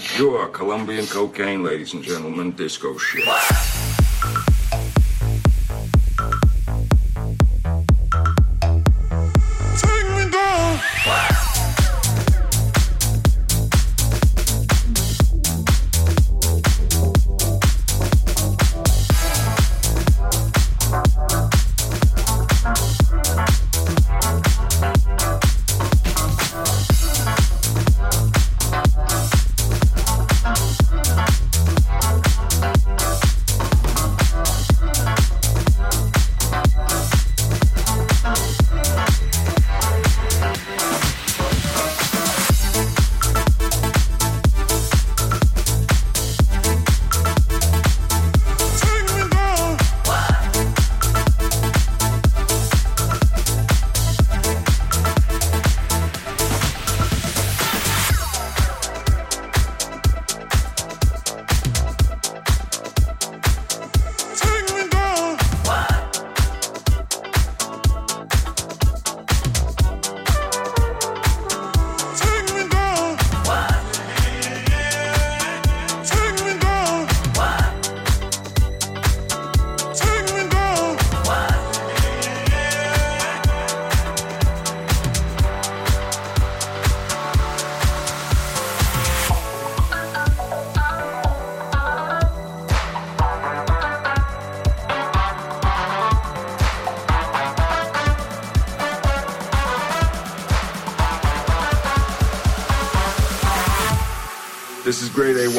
100% pure Colombian cocaine, ladies and gentlemen, disco shit.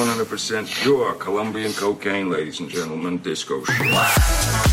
100% pure Colombian cocaine, ladies and gentlemen, disco shit.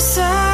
closer.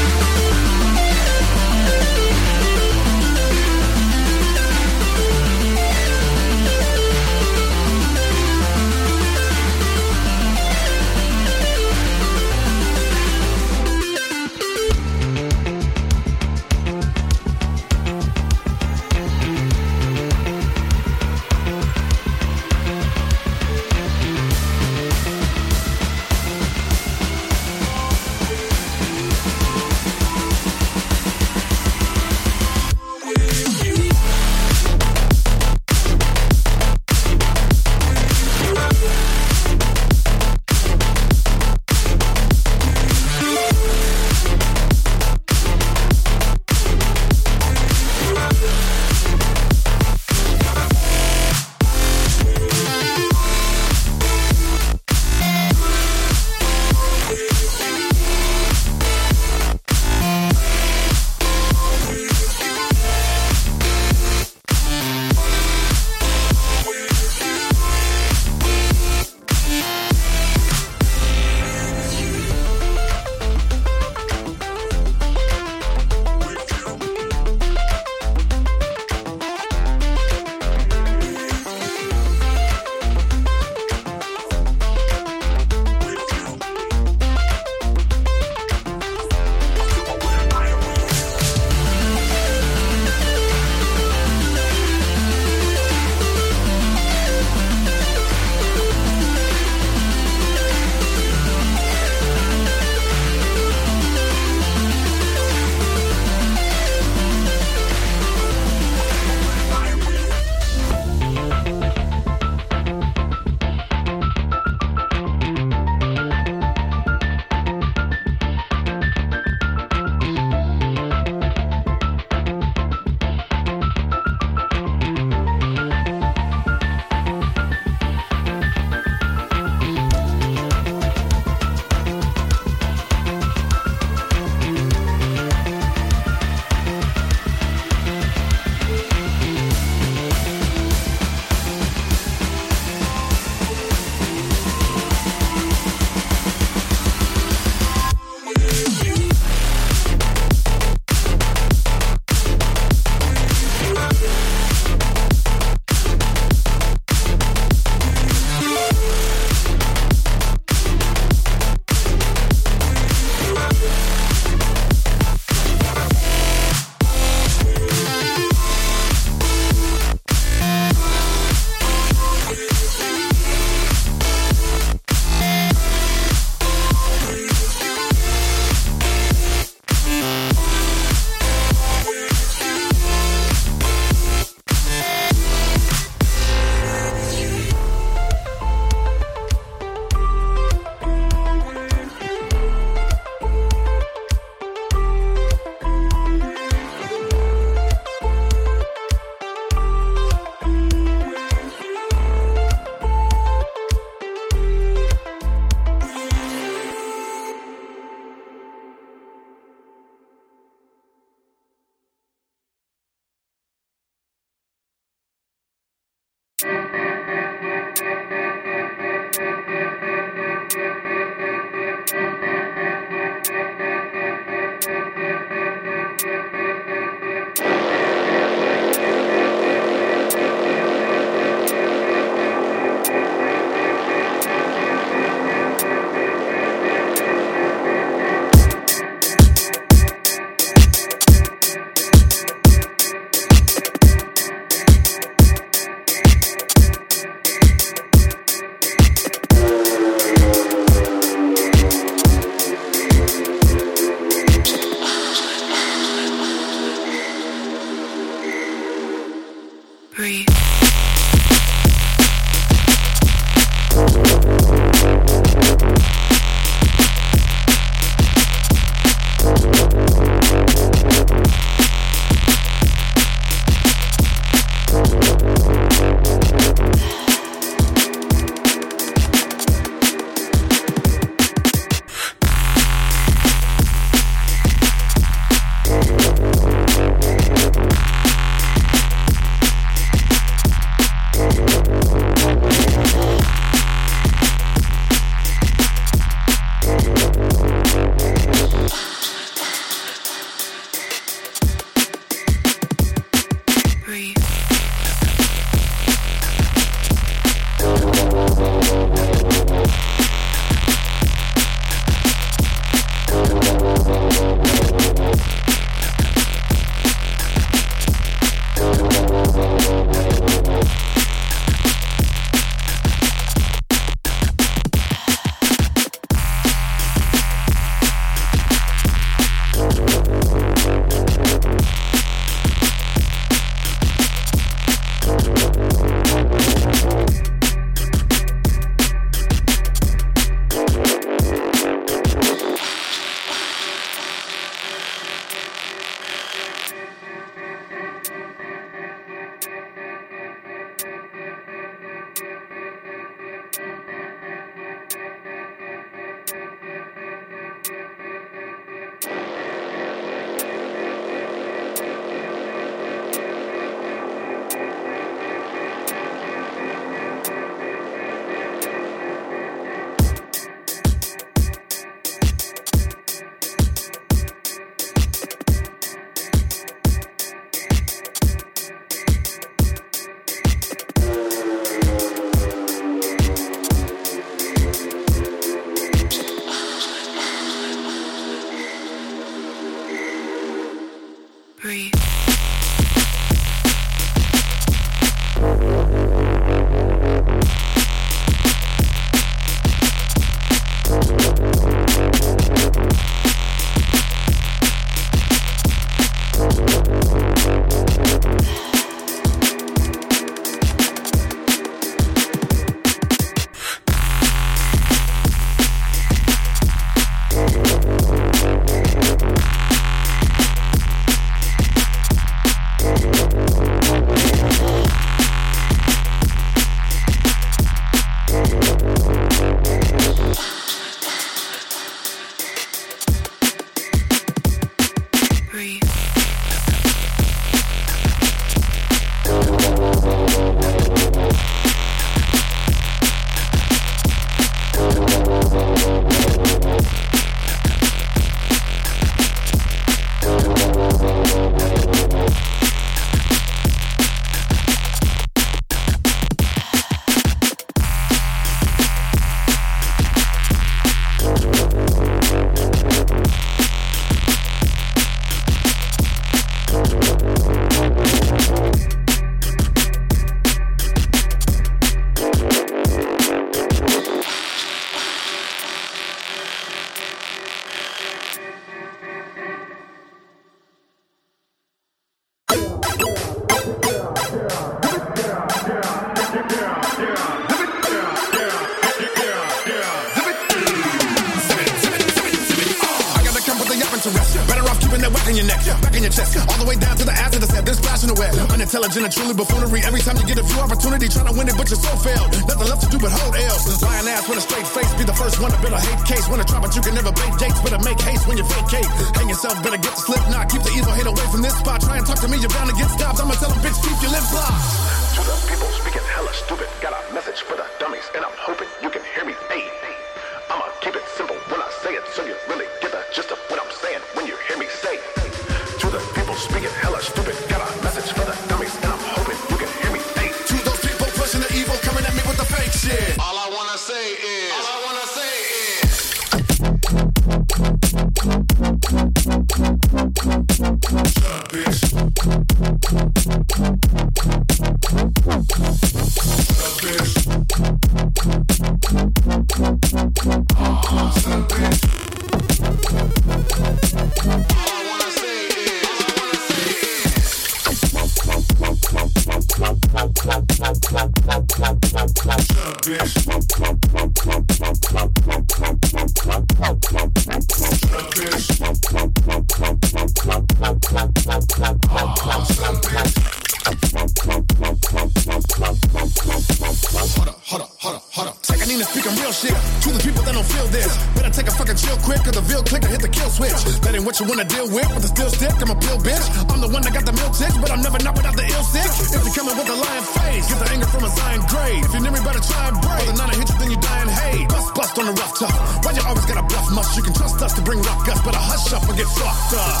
mash up and get fucked up.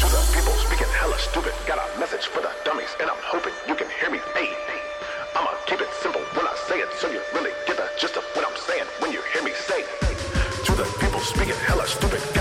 To the people speaking hella stupid, got a message for the dummies, and I'm hoping you can hear me. Hey, I'ma keep it simple when I say it, so you really get the gist of what I'm saying when you hear me say. To the people speaking hella stupid.